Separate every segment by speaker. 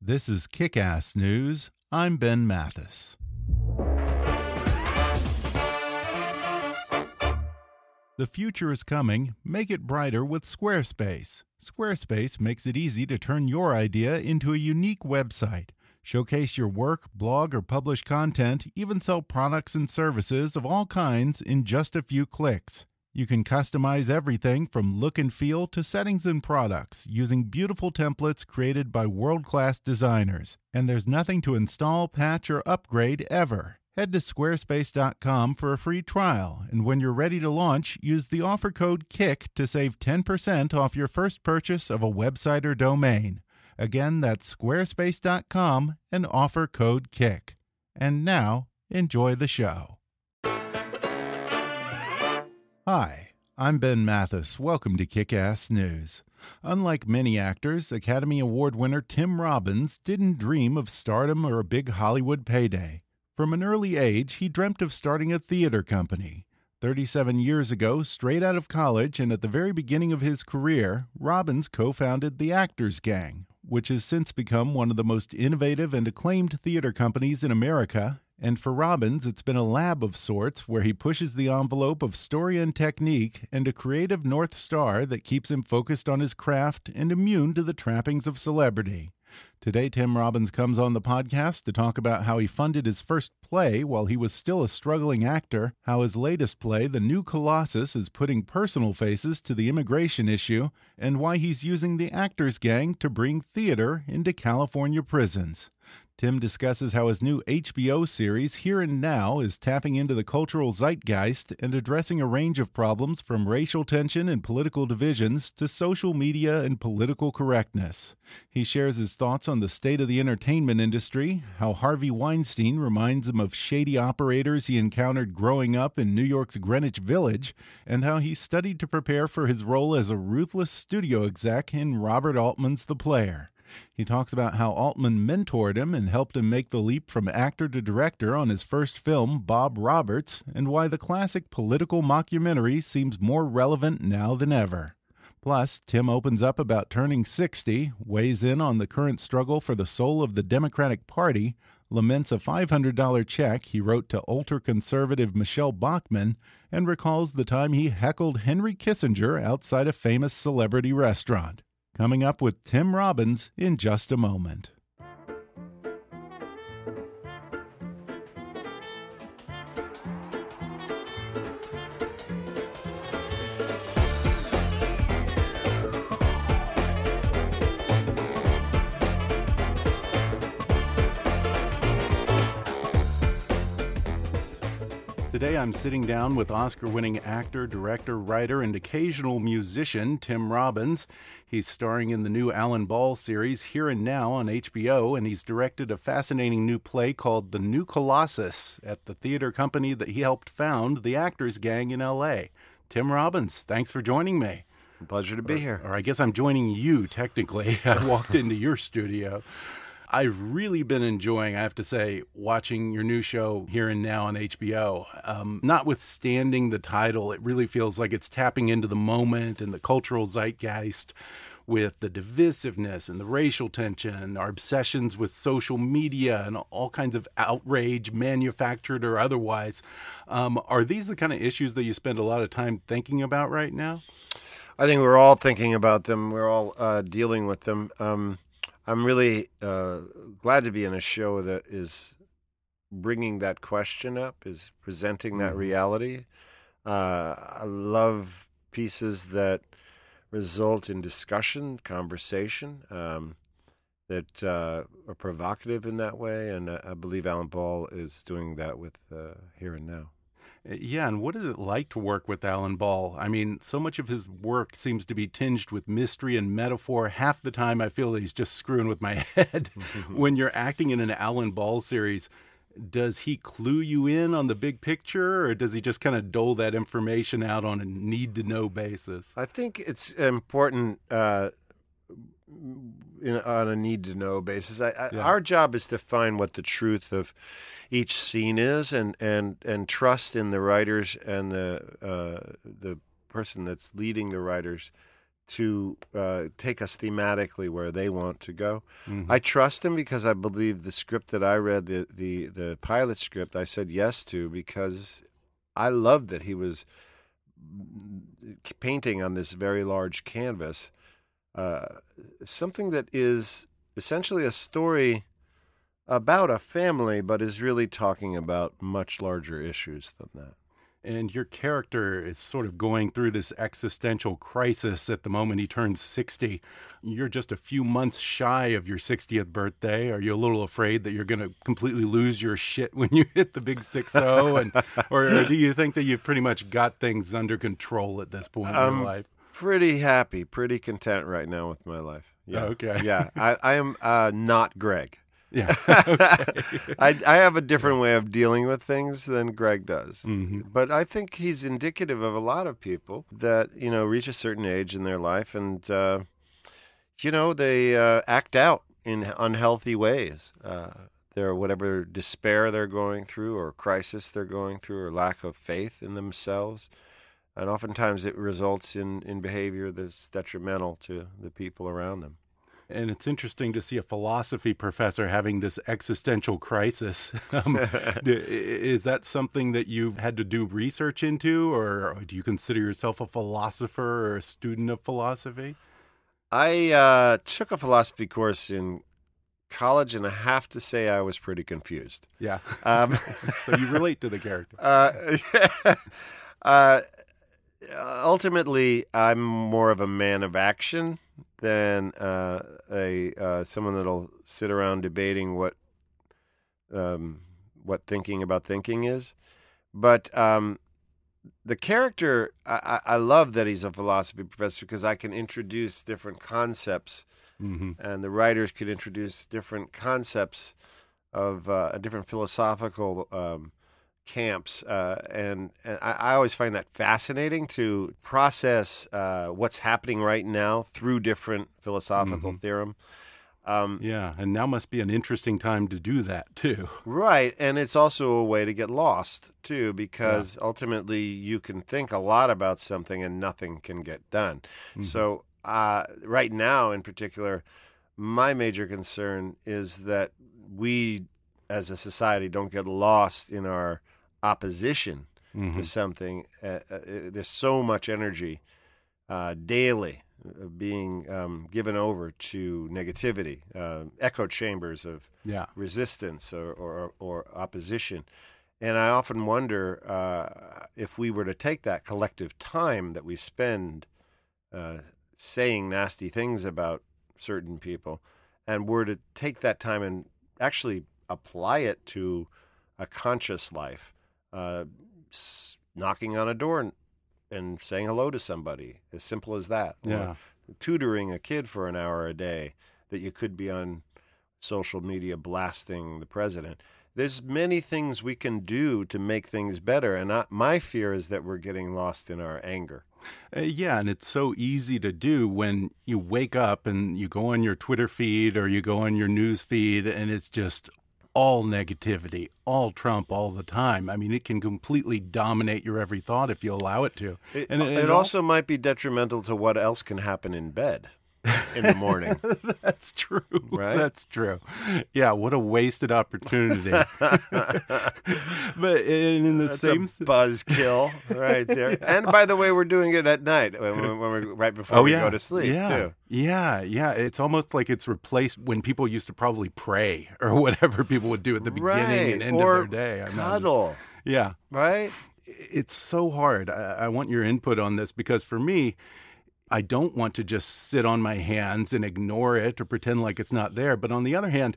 Speaker 1: This is Kick Ass News. I'm Ben Mathis. The future is coming. Make it brighter with Squarespace. Squarespace makes it easy to turn your idea into a unique website. Showcase your work, blog, or publish content, even sell products and services of all kinds in just a few clicks. You can customize everything from look and feel to settings and products using beautiful templates created by world class designers. And there's nothing to install, patch, or upgrade ever. Head to squarespace.com for a free trial, and when you're ready to launch, use the offer code KICK to save 10% off your first purchase of a website or domain. Again, that's squarespace.com and offer code KICK. And now, enjoy the show. Hi, I'm Ben Mathis. Welcome to Kick Ass News. Unlike many actors, Academy Award winner Tim Robbins didn't dream of stardom or a big Hollywood payday. From an early age, he dreamt of starting a theater company. 37 years ago, straight out of college and at the very beginning of his career, Robbins co founded the Actors Gang, which has since become one of the most innovative and acclaimed theater companies in America. And for Robbins, it's been a lab of sorts where he pushes the envelope of story and technique and a creative North Star that keeps him focused on his craft and immune to the trappings of celebrity. Today, Tim Robbins comes on the podcast to talk about how he funded his first play while he was still a struggling actor, how his latest play, The New Colossus, is putting personal faces to the immigration issue, and why he's using the Actors Gang to bring theater into California prisons. Tim discusses how his new HBO series, Here and Now, is tapping into the cultural zeitgeist and addressing a range of problems from racial tension and political divisions to social media and political correctness. He shares his thoughts on the state of the entertainment industry, how Harvey Weinstein reminds him of shady operators he encountered growing up in New York's Greenwich Village, and how he studied to prepare for his role as a ruthless studio exec in Robert Altman's The Player. He talks about how Altman mentored him and helped him make the leap from actor to director on his first film, Bob Roberts, and why the classic political mockumentary seems more relevant now than ever. Plus, Tim opens up about turning 60, weighs in on the current struggle for the soul of the Democratic Party, laments a $500 check he wrote to ultra conservative Michele Bachmann, and recalls the time he heckled Henry Kissinger outside a famous celebrity restaurant. Coming up with Tim Robbins in just a moment. Today I'm sitting down with Oscar winning actor, director, writer, and occasional musician Tim Robbins. He's starring in the new Alan Ball series Here and Now on HBO, and he's directed a fascinating new play called The New Colossus at the theater company that he helped found, the Actors Gang in LA. Tim Robbins, thanks for joining me.
Speaker 2: Pleasure to be here.
Speaker 1: Or I guess I'm joining you technically. I walked into your studio. I've really been enjoying, I have to say, watching your new show here and now on HBO. Um, notwithstanding the title, it really feels like it's tapping into the moment and the cultural zeitgeist with the divisiveness and the racial tension, our obsessions with social media and all kinds of outrage, manufactured or otherwise. Um, are these the kind of issues that you spend a lot of time thinking about right now?
Speaker 2: I think we're all thinking about them. We're all uh, dealing with them. Um, I'm really uh, glad to be in a show that is bringing that question up, is presenting that
Speaker 1: Mhm.
Speaker 2: reality. Uh, I love pieces that result in discussion, conversation, um, that uh, are provocative in that way. And uh, I believe Alan Ball is doing that with uh, Here and Now.
Speaker 1: Yeah, and what is it like to work with Alan Ball? I mean, so much of his work seems to be tinged with mystery and metaphor. Half the time, I feel that he's just screwing with my head. when you're acting in an Alan Ball series, does he clue you in on the big picture, or does he just kind of dole that information out on a need to know basis?
Speaker 2: I think it's important uh, in, on a need to know basis. I, I,
Speaker 1: Yeah.
Speaker 2: Our job is to find what the truth of each scene is, and and and trust in the writers and the uh, the person that's leading the writers to uh, take us thematically where they want to go.
Speaker 1: Mhm.
Speaker 2: I trust him because I believe the script that I read, the the the pilot script, I said yes to because I loved that he was painting on this very large canvas uh, something that is essentially a story about a family, but is really talking about much larger issues than that.
Speaker 1: and your character is sort of going through this existential crisis at the moment he turns 60. You're just a few months shy of your 60th birthday. Are you a little afraid that you're going to completely lose your shit when you hit the big 60 and or, or do you think that you've pretty much got things under control at this point in
Speaker 2: Um,
Speaker 1: your life?
Speaker 2: Pretty happy, pretty content right now with my life. Yeah.
Speaker 1: Okay.
Speaker 2: Yeah. I, I am uh, not Greg.
Speaker 1: Yeah.
Speaker 2: I, I have a different way of dealing with things than Greg does.
Speaker 1: Mhm.
Speaker 2: But I think he's indicative of a lot of people that, you know, reach a certain age in their life and, uh, you know, they uh, act out in unhealthy ways. Uh, their whatever despair they're going through or crisis they're going through or lack of faith in themselves. And oftentimes it results in, in behavior that's detrimental to the people around them.
Speaker 1: And it's interesting to see a philosophy professor having this existential crisis. Um, is that something that you've had to do research into, or do you consider yourself a philosopher or a student of philosophy?
Speaker 2: I uh, took a philosophy course in college, and I have to say I was pretty confused.
Speaker 1: Yeah.
Speaker 2: Um,
Speaker 1: so you relate to the character.
Speaker 2: uh, uh, ultimately, I'm more of a man of action than uh, a uh, someone that'll sit around debating what um, what thinking about thinking is. But um, the character, I, I love that he's a philosophy professor because I can introduce different concepts
Speaker 1: hmm
Speaker 2: and the writers could introduce different concepts of uh, different philosophical um, camps, uh, and, and I, I always find that fascinating to process uh, what's happening right now through different philosophical
Speaker 1: Mhm.
Speaker 2: theorem. Um,
Speaker 1: Yeah, and now must be an interesting time to do that too.
Speaker 2: Right, and it's also a way to get lost too, because ultimately you can think a lot about something and nothing can get done.
Speaker 1: Mhm.
Speaker 2: So, uh, right now, in particular, my major concern is that we, as a society, don't get lost in our opposition
Speaker 1: Mhm.
Speaker 2: to something. Uh, uh, there's so much energy uh, daily uh, being um, given over to negativity, uh, echo chambers of
Speaker 1: Yeah.
Speaker 2: resistance or, or, or opposition. And I often wonder uh, if we were to take that collective time that we spend uh, saying nasty things about certain people and were to take that time and actually apply it to a conscious life, uh, knocking on a door and, and saying hello to somebody, as simple as that. Or
Speaker 1: Yeah.
Speaker 2: tutoring a kid for an hour a day that you could be on social media blasting the president. There's many things we can do to make things better, and I, my fear is that we're getting lost in our anger.
Speaker 1: Uh, yeah, and it's so easy to do when you wake up and you go on your Twitter feed or you go on your news feed and it's just all negativity, all Trump all the time. I mean, it can completely dominate your every thought if you allow it to.
Speaker 2: It,
Speaker 1: And
Speaker 2: it,
Speaker 1: it
Speaker 2: also might be detrimental to what else can happen in bed. In the morning.
Speaker 1: That's true.
Speaker 2: Right?
Speaker 1: That's true. Yeah, what a wasted opportunity. but in, in the
Speaker 2: That's
Speaker 1: same
Speaker 2: a buzzkill right there. And by the way, we're doing it at night when, when we're right before
Speaker 1: oh
Speaker 2: we
Speaker 1: yeah,
Speaker 2: go to sleep
Speaker 1: yeah,
Speaker 2: too.
Speaker 1: yeah, yeah. It's almost like it's replaced when people used to probably pray or whatever people would do at the beginning
Speaker 2: right.
Speaker 1: and end
Speaker 2: or
Speaker 1: of their day. I imagine.
Speaker 2: cuddle,
Speaker 1: Yeah,
Speaker 2: right?
Speaker 1: it's so hard. I, I want your input on this because for me, I don't want to just sit on my hands and ignore it or pretend like it's not there. But on the other hand,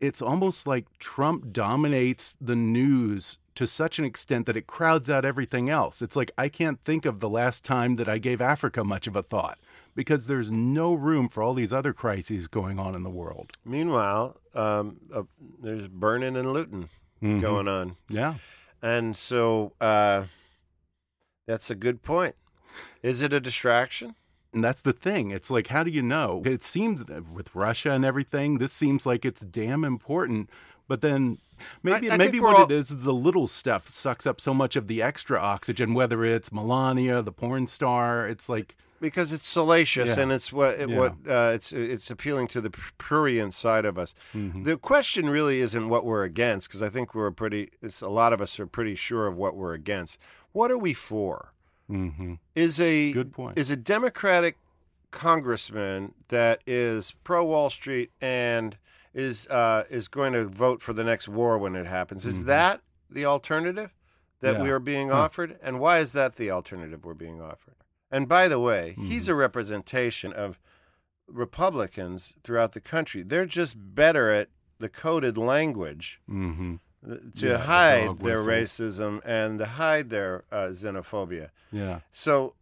Speaker 1: it's almost like Trump dominates the news to such an extent that it crowds out everything else. It's like I can't think of the last time that I gave Africa much of a thought because there's no room for all these other crises going on in the world.
Speaker 2: Meanwhile, um, uh, there's burning and looting
Speaker 1: Mhm.
Speaker 2: going on,
Speaker 1: Yeah.
Speaker 2: and so uh, that's a good point. Is it a distraction?
Speaker 1: And that's the thing. It's like, how do you know? It seems with Russia and everything, this seems like it's damn important. But then maybe
Speaker 2: I- I
Speaker 1: maybe what
Speaker 2: all-
Speaker 1: it is, the little stuff sucks up so much of the extra oxygen, whether it's Melania, the porn star. It's like,
Speaker 2: because it's salacious
Speaker 1: Yeah.
Speaker 2: and it's what it,
Speaker 1: Yeah.
Speaker 2: what uh, it's it's appealing to the prurient side of us.
Speaker 1: Mm-hmm.
Speaker 2: The question really isn't what we're against because I think we're pretty. It's, a lot of us are pretty sure of what we're against. What are we for?
Speaker 1: Hmm
Speaker 2: Is a
Speaker 1: Good point.
Speaker 2: Is a Democratic congressman that is pro Wall Street and is uh, is going to vote for the next war when it happens. Is that the alternative that
Speaker 1: Mm-hmm. Yeah.
Speaker 2: we are being offered? And why is that the alternative we're being offered? And by the way,
Speaker 1: Mm-hmm.
Speaker 2: he's a representation of Republicans throughout the country. They're just better at the coded language
Speaker 1: hmm
Speaker 2: uh, to
Speaker 1: Yeah,
Speaker 2: hide
Speaker 1: dog
Speaker 2: their racism and to hide their uh, xenophobia.
Speaker 1: yeah.
Speaker 2: So,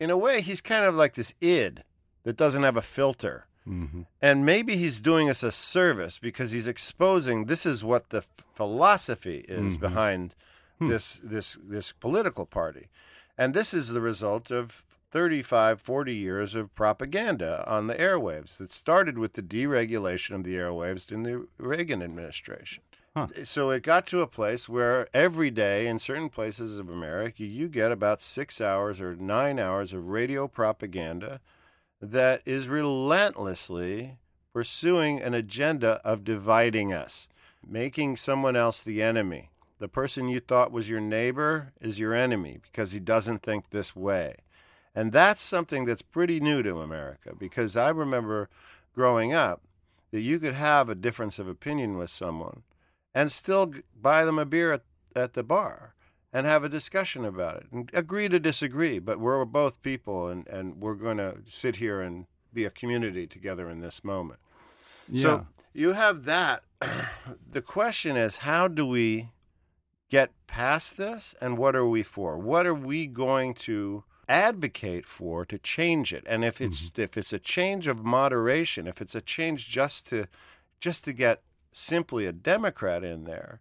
Speaker 2: in a way, he's kind of like this id that doesn't have a filter.
Speaker 1: hmm
Speaker 2: And maybe he's doing us a service because he's exposing this is what the f- philosophy is
Speaker 1: Mhm.
Speaker 2: behind
Speaker 1: Hmm.
Speaker 2: this this this political party. And this is the result of 35 40 years of propaganda on the airwaves that started with the deregulation of the airwaves in the Reagan administration.
Speaker 1: Huh.
Speaker 2: So it got to a place where every day in certain places of America you get about 6 hours or 9 hours of radio propaganda that is relentlessly pursuing an agenda of dividing us, making someone else the enemy. The person you thought was your neighbor is your enemy because he doesn't think this way. And that's something that's pretty new to America because I remember growing up that you could have a difference of opinion with someone and still buy them a beer at, at the bar and have a discussion about it and agree to disagree. But we're both people and, and we're going to sit here and be a community together in this moment.
Speaker 1: Yeah.
Speaker 2: So you have that. the question is, how do we get past this and what are we for? What are we going to advocate for to change it? And if it's mm-hmm. if it's a change of moderation, if it's a change just to just to get simply a Democrat in there,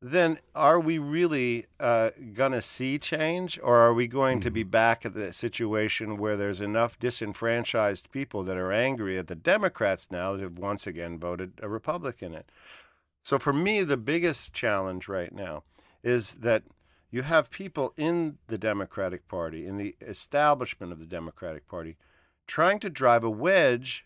Speaker 2: then are we really uh, going to see change or are we going to be back at the situation where there's enough disenfranchised people that are angry at the Democrats now that have once again voted a Republican in? So for me, the biggest challenge right now is that you have people in the Democratic Party, in the establishment of the Democratic Party, trying to drive a wedge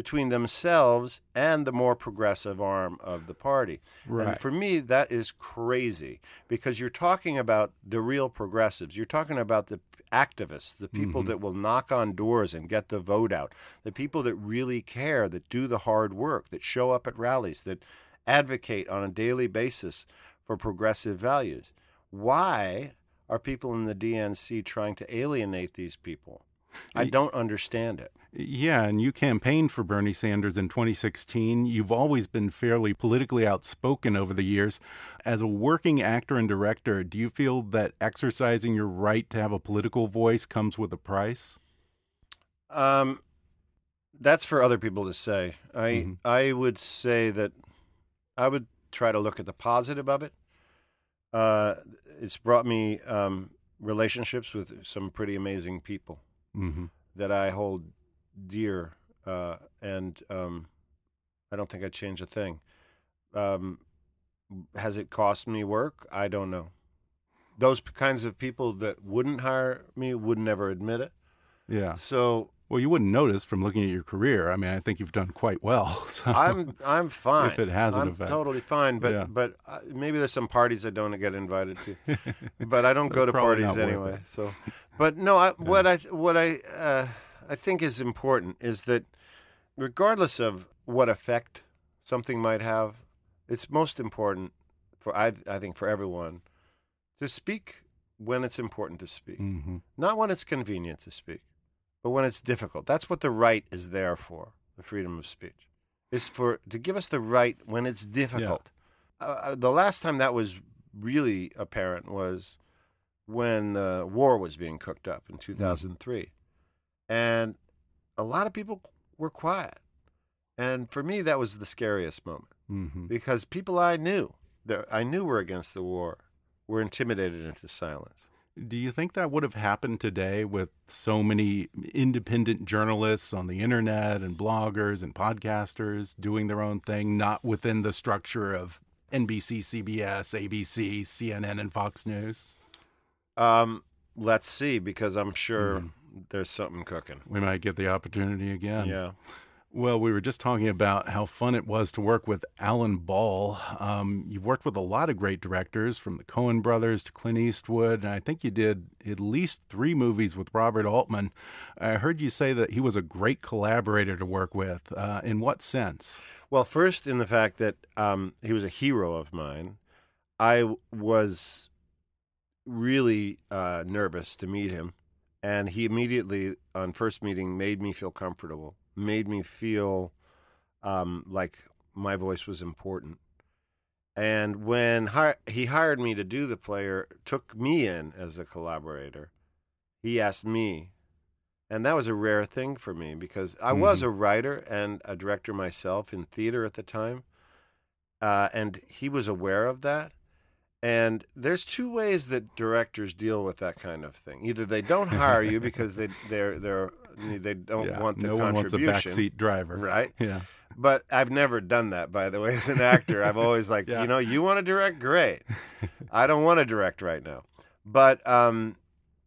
Speaker 2: between themselves and the more progressive arm of the party. And for me, that is crazy because you're talking about the real progressives. You're talking about the activists, the people mm-hmm. that will knock on doors and get the vote out, the people that really care, that do the hard work, that show up at rallies, that advocate on a daily basis for progressive values. Why are people in the DNC trying to alienate these people? I don't understand it.
Speaker 1: Yeah, and you campaigned for Bernie Sanders in 2016. You've always been fairly politically outspoken over the years. As a working actor and director, do you feel that exercising your right to have a political voice comes with a price?
Speaker 2: Um, that's for other people to say. I
Speaker 1: Mhm.
Speaker 2: I would say that I would try to look at the positive of it. Uh, it's brought me um, relationships with some pretty amazing people
Speaker 1: hmm
Speaker 2: that I hold dear, uh, and um, I don't think I'd change a thing. Um, has it cost me work? I don't know. Those kinds of people that wouldn't hire me would never admit it.
Speaker 1: Yeah.
Speaker 2: So
Speaker 1: Well, you wouldn't notice from looking at your career. I mean, I think you've done quite well. So.
Speaker 2: I'm I'm fine.
Speaker 1: If it has an
Speaker 2: I'm
Speaker 1: effect.
Speaker 2: totally fine. But
Speaker 1: Yeah.
Speaker 2: but uh, maybe there's some parties I don't get invited to. but I don't go to parties anyway. So, but no, I, what I what I uh, I think is important is that regardless of what effect something might have, it's most important for I I think for everyone to speak when it's important to speak,
Speaker 1: hmm
Speaker 2: not when it's convenient to speak, but when it's difficult. That's what the right is there for. The freedom of speech is for to give us the right when it's difficult. Uh, the last time that was really apparent was when the war was being cooked up in 2003, and a lot of people were quiet. And for me, that was the scariest moment
Speaker 1: hmm
Speaker 2: because people I knew that I knew were against the war were intimidated into silence.
Speaker 1: Do you think that would have happened today with so many independent journalists on the internet and bloggers and podcasters doing their own thing, not within the structure of NBC, CBS, ABC, CNN, and Fox News?
Speaker 2: Um, let's see, because I'm sure
Speaker 1: Mm-hmm.
Speaker 2: There's something cooking.
Speaker 1: We might get the opportunity again.
Speaker 2: Yeah.
Speaker 1: Well, we were just talking about how fun it was to work with Alan Ball. Um, you've worked with a lot of great directors, from the Coen brothers to Clint Eastwood, and I think you did at least three movies with Robert Altman. I heard you say that he was a great collaborator to work with. Uh, in what sense?
Speaker 2: Well, first, in the fact that um, he was a hero of mine, I was really uh, nervous to meet him. And he immediately, on first meeting, made me feel comfortable, made me feel um, like my voice was important. And when hi- he hired me to do the player, took me in as a collaborator, he asked me and that was a rare thing for me because I was
Speaker 1: Mhm.
Speaker 2: a writer and a director myself in theater at the time, uh, and he was aware of that. And there's two ways that directors deal with that kind of thing. Either they don't hire you because they they're they're they don't
Speaker 1: Yeah,
Speaker 2: want the
Speaker 1: no one wants a
Speaker 2: contribution,
Speaker 1: backseat driver.
Speaker 2: right?
Speaker 1: Yeah.
Speaker 2: But I've never done that, by the way, as an actor. I've always like,
Speaker 1: Yeah.
Speaker 2: you know, you want to direct, great. I don't want to direct right now. But um,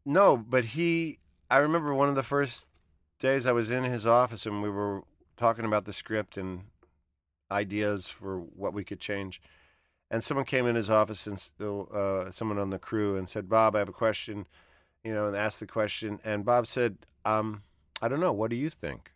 Speaker 2: no, but he. I remember one of the first days I was in his office and we were talking about the script and ideas for what we could change. And someone came in his office and uh, someone on the crew and said, "Bob, I have a question," you know, and asked the question. And Bob said, um, "I don't know. What do you think?"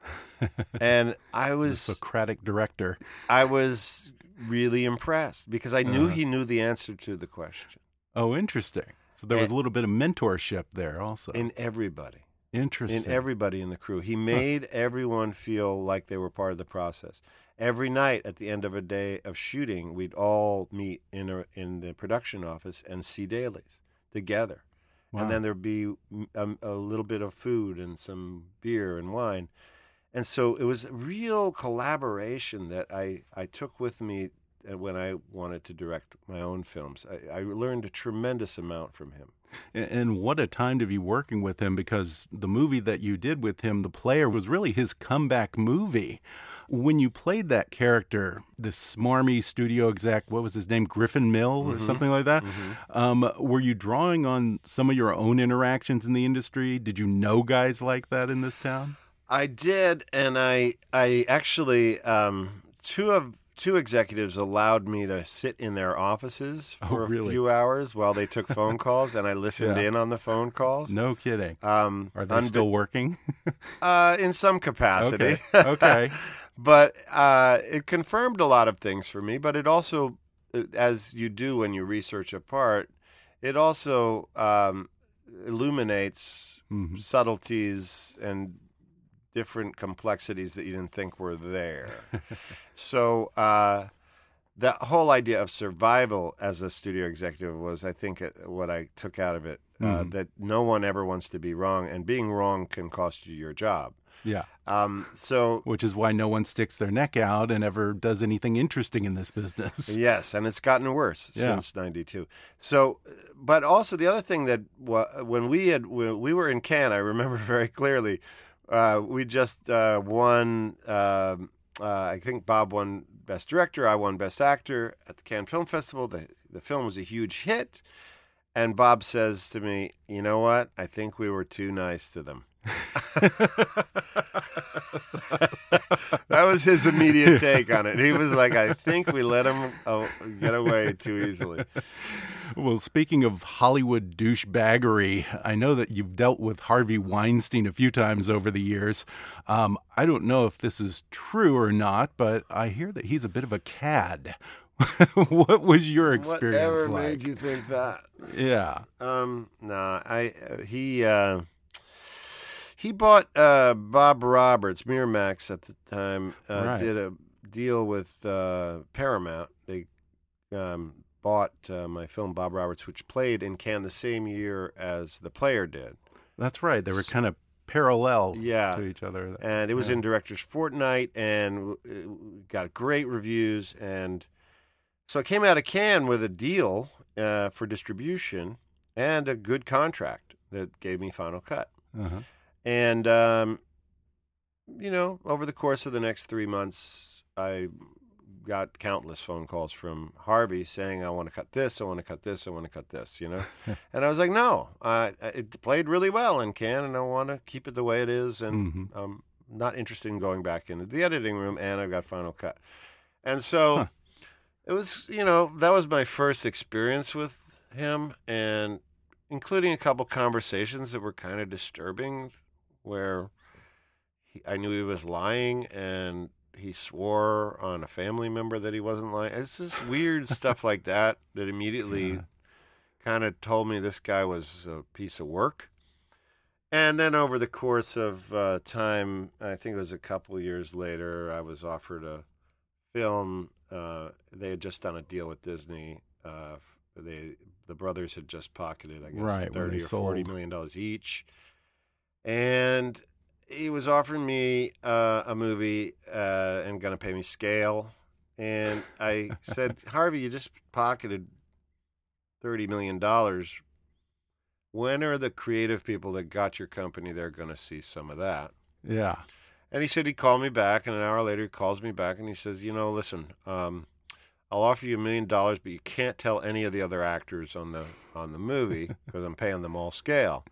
Speaker 2: And I
Speaker 1: The
Speaker 2: was
Speaker 1: Socratic director.
Speaker 2: I was really impressed because I knew
Speaker 1: Uh-huh.
Speaker 2: he knew the answer to the question
Speaker 1: Oh, interesting. So there was
Speaker 2: And-
Speaker 1: a little bit of mentorship there also.
Speaker 2: in everybody,
Speaker 1: interesting.
Speaker 2: in everybody in the crew. He made everyone feel like they were part of the process. Every night at the end of a day of shooting, we'd all meet in a, in the production office and see dailies together.
Speaker 1: Wow.
Speaker 2: And then there'd be mm, um, a little bit of food and some beer and wine. And so it was a real collaboration that I, I took with me uh, when I wanted to direct my own films. I, I learned a tremendous amount from him.
Speaker 1: A- And what a time to be working with him because the movie that you did with him, The Player, was really his comeback movie. When you played that character, the smarmy studio exec, what was his name, Griffin Mill or something like that, um, were you drawing on some of your own interactions in the industry? Did you know guys like that in this town?
Speaker 2: I did, and I I actually um, two of two executives allowed me to sit in their offices
Speaker 1: Oh,
Speaker 2: for a few hours while they took phone calls, and I listened
Speaker 1: Yeah.
Speaker 2: in on the phone calls.
Speaker 1: No kidding.
Speaker 2: Um,
Speaker 1: Are they
Speaker 2: unbe-
Speaker 1: still working?
Speaker 2: uh, in some capacity?
Speaker 1: okay. Okay.
Speaker 2: but uh, it confirmed a lot of things for me. But it also, uh, as you do when you research a part, it also um, illuminates
Speaker 1: Mhm.
Speaker 2: subtleties and different complexities that you didn't think were there. so uh, the whole idea of survival as a studio executive was, I think, uh, what I took out of it. Uh,
Speaker 1: Mhm.
Speaker 2: that no one ever wants to be wrong, and being wrong can cost you your job.
Speaker 1: Yeah.
Speaker 2: Um, so
Speaker 1: Which is why no one sticks their neck out and ever does anything interesting in this business.
Speaker 2: Yes, and it's gotten worse
Speaker 1: Yeah.
Speaker 2: since '92. So, but also the other thing that when we had when we were in Cannes, I remember very clearly. Uh, we just uh, won. um uh, I think Bob won Best Director. I won Best Actor at the Cannes Film Festival. The the film was a huge hit, and Bob says to me, "You know what? I think we were too nice to them." that was his immediate take on it. He was like, "I think we let him uh, get away too easily."
Speaker 1: Well, speaking of Hollywood douchebaggery, I know that you've dealt with Harvey Weinstein a few times over the years. Um, I don't know if this is true or not, but I hear that he's a bit of a cad. what was your experience
Speaker 2: Whatever
Speaker 1: like?
Speaker 2: made you think that?
Speaker 1: Yeah.
Speaker 2: Um, nah, I uh, he uh, he bought uh, Bob Roberts, Miramax at the time, uh,
Speaker 1: Right.
Speaker 2: did a deal with uh, Paramount. They um, bought uh, my film Bob Roberts, which played in Cannes the same year as The Player did,
Speaker 1: That's right. They were kind of parallel
Speaker 2: Yeah.
Speaker 1: to each other.
Speaker 2: and it was
Speaker 1: Yeah.
Speaker 2: in Directors Fortnight, and got great reviews. And so I came out of Cannes with a deal uh, for distribution and a good contract that gave me Final Cut.
Speaker 1: Uh-huh.
Speaker 2: And, um, you know, over the course of the next three months, I got countless phone calls from Harvey saying, I want to cut this, I want to cut this, I want to cut this, you know? and I was like, no, uh, it played really well in Cannes, and I want to keep it the way it is. And
Speaker 1: Mhm.
Speaker 2: I'm not interested in going back into the editing room, and I've got Final Cut. And so
Speaker 1: Huh.
Speaker 2: it was, you know, that was my first experience with him, and including a couple conversations that were kind of disturbing, where he, I knew he was lying and he swore on a family member that he wasn't lying. It's just weird stuff like that that immediately
Speaker 1: Yeah.
Speaker 2: kind of told me this guy was a piece of work. And then over the course of uh, time, I think it was a couple of years later, I was offered a film. Uh, they had just done a deal with Disney. Uh, they the brothers had just pocketed, I guess,
Speaker 1: Right,
Speaker 2: thirty or forty
Speaker 1: sold.
Speaker 2: million dollars each, and he was offering me uh, a movie uh, and going to pay me scale. And I said, Harvey, you just pocketed thirty million dollars. When are the creative people that got your company there going to see some of that?
Speaker 1: Yeah.
Speaker 2: And he said he'd call me back, and an hour later he calls me back and he says, you know, listen, um, I'll offer you a million dollars, but you can't tell any of the other actors on the on the movie because I'm paying them all scale.